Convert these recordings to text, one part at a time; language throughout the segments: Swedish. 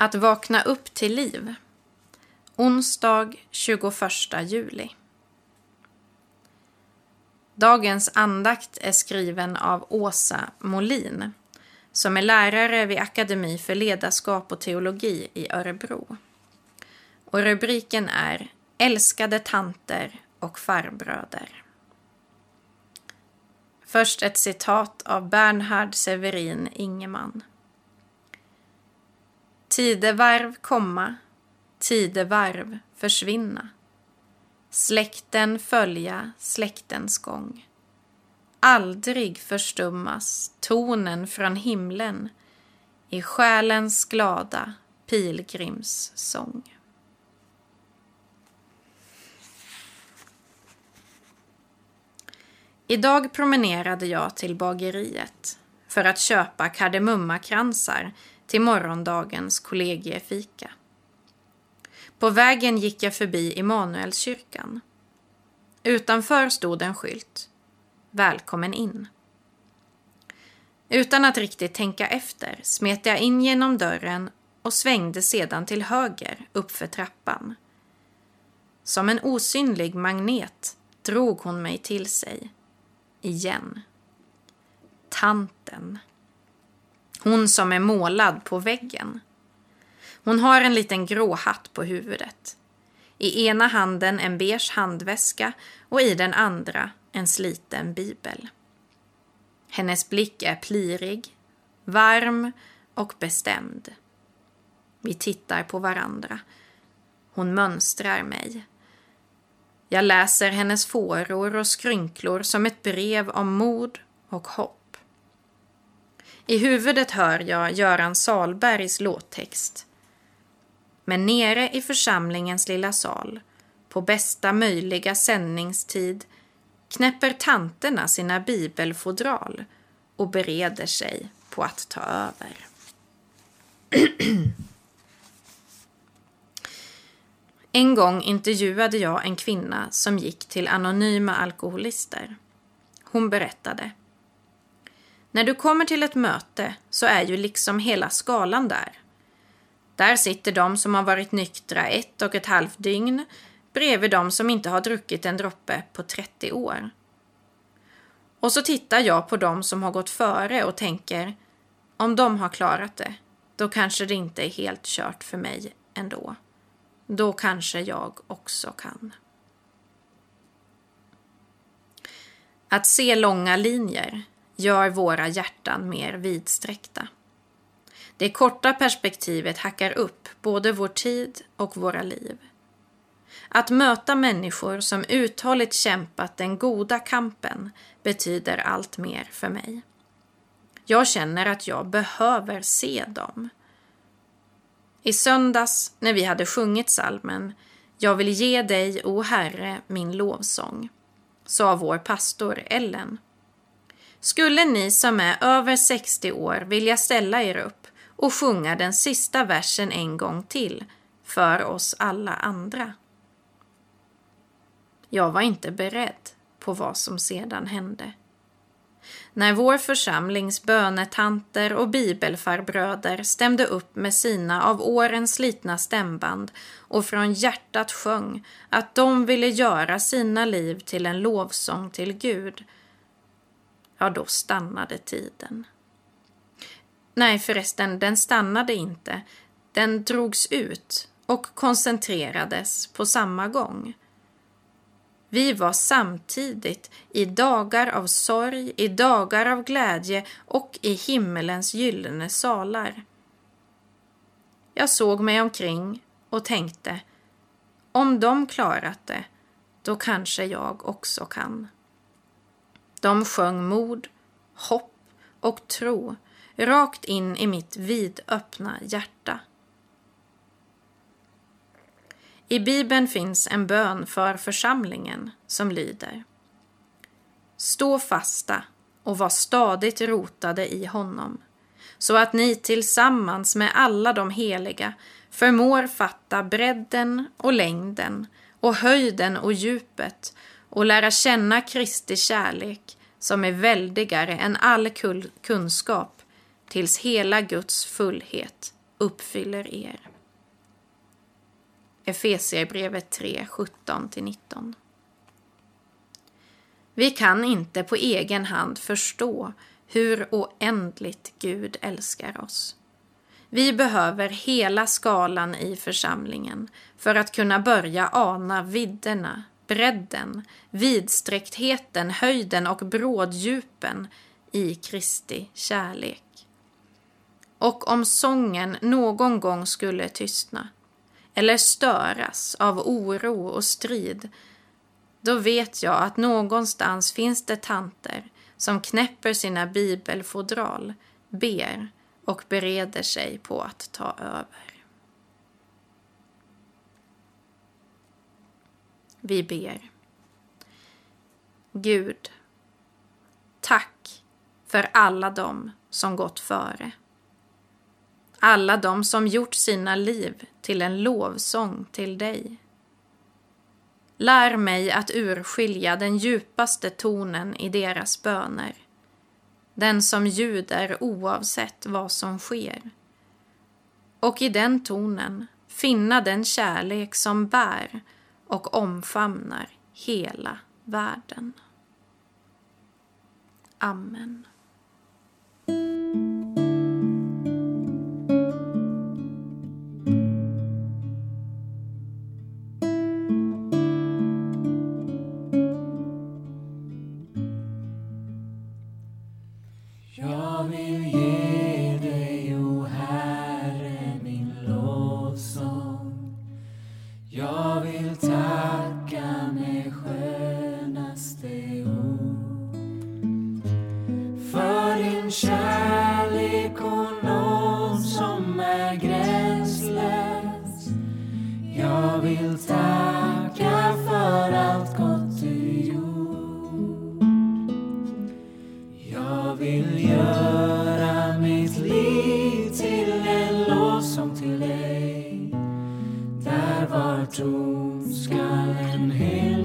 Att vakna upp till liv. Onsdag 21 juli. Dagens andakt är skriven av Åsa Molin som är lärare vid Akademi för ledarskap och teologi i Örebro. Och rubriken är Älskade tanter och farbröder. Först ett citat av Bernhard Severin Ingeman. Tidevarv komma, tidevarv försvinna. Släkten följa släktens gång. Aldrig förstummas tonen från himlen i själens glada pilgrimssång. Idag promenerade jag till bageriet för att köpa kardemummakransar till morgondagens kollegiefika. På vägen gick jag förbi Immanuelskyrkan. Utanför stod en skylt. Välkommen in. Utan att riktigt tänka efter smet jag in genom dörren och svängde sedan till höger uppför trappan. Som en osynlig magnet drog hon mig till sig. Igen. Tanten. Hon som är målad på väggen. Hon har en liten grå hatt på huvudet. I ena handen en beige handväska och i den andra en sliten bibel. Hennes blick är plirig, varm och bestämd. Vi tittar på varandra. Hon mönstrar mig. Jag läser hennes fåror och skrynklor som ett brev om mod och hopp. I huvudet hör jag Göran Salbergs låttext. Men nere i församlingens lilla sal, på bästa möjliga sändningstid, knäpper tanterna sina bibelfodral och bereder sig på att ta över. en gång intervjuade jag en kvinna som gick till anonyma alkoholister. Hon berättade när du kommer till ett möte så är ju liksom hela skalan där. Där sitter de som har varit nyktra ett och ett halvt dygn bredvid de som inte har druckit en droppe på 30 år. Och så tittar jag på de som har gått före och tänker om de har klarat det, då kanske det inte är helt kört för mig ändå. Då kanske jag också kan. Att se långa linjer gör våra hjärtan mer vidsträckta. Det korta perspektivet hackar upp både vår tid och våra liv. Att möta människor som uthålligt kämpat den goda kampen betyder allt mer för mig. Jag känner att jag behöver se dem. I söndags när vi hade sjungit salmen Jag vill ge dig, o Herre, min lovsång, sa vår pastor Ellen. Skulle ni som är över 60 år vilja ställa er upp och sjunga den sista versen en gång till för oss alla andra? Jag var inte beredd på vad som sedan hände. När vår församlings bönetanter och bibelfarbröder stämde upp med sina av åren slitna stämband och från hjärtat sjöng att de ville göra sina liv till en lovsång till Gud ja då stannade tiden. Nej förresten, den stannade inte. Den drogs ut och koncentrerades på samma gång. Vi var samtidigt i dagar av sorg, i dagar av glädje och i himmelens gyllene salar. Jag såg mig omkring och tänkte, om de klarat det, då kanske jag också kan. De sjöng mod, hopp och tro rakt in i mitt vidöppna hjärta. I Bibeln finns en bön för församlingen som lyder Stå fasta och var stadigt rotade i honom så att ni tillsammans med alla de heliga förmår fatta bredden och längden och höjden och djupet och lära känna Kristi kärlek som är väldigare än all kunskap tills hela Guds fullhet uppfyller er. Efesierbrevet 3, 17-19. Vi kan inte på egen hand förstå hur oändligt Gud älskar oss. Vi behöver hela skalan i församlingen för att kunna börja ana vidderna, bredden, vidsträcktheten, höjden och bråddjupen i Kristi kärlek. Och om sången någon gång skulle tystna eller störas av oro och strid, då vet jag att någonstans finns det tanter som knäpper sina bibelfodral, ber och bereder sig på att ta över. Vi ber. Gud, tack för alla dem som gått före. Alla de som gjort sina liv till en lovsång till dig. Lär mig att urskilja den djupaste tonen i deras böner. Den som ljuder oavsett vad som sker. Och i den tonen finna den kärlek som bär och omfamnar hela världen. Amen. om kärlek och nåd som är gränslös. Jag vill tacka för allt gott du gjort. Jag vill göra mitt liv till en lovsång till dig. Där var tom skall en hyllning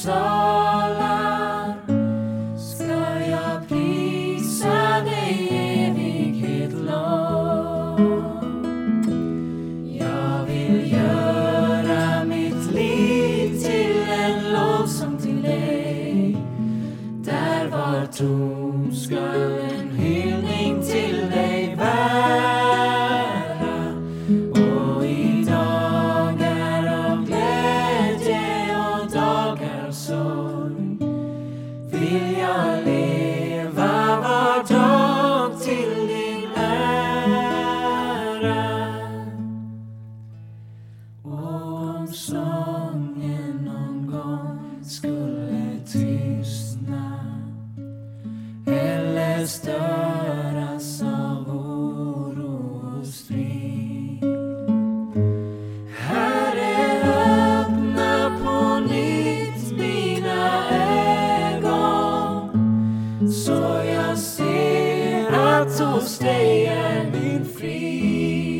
Uppsala ska jag prisa dig evighet lång. Jag vill göra mitt liv till en lovsång till dig. Där var tom skulle so stay and be free.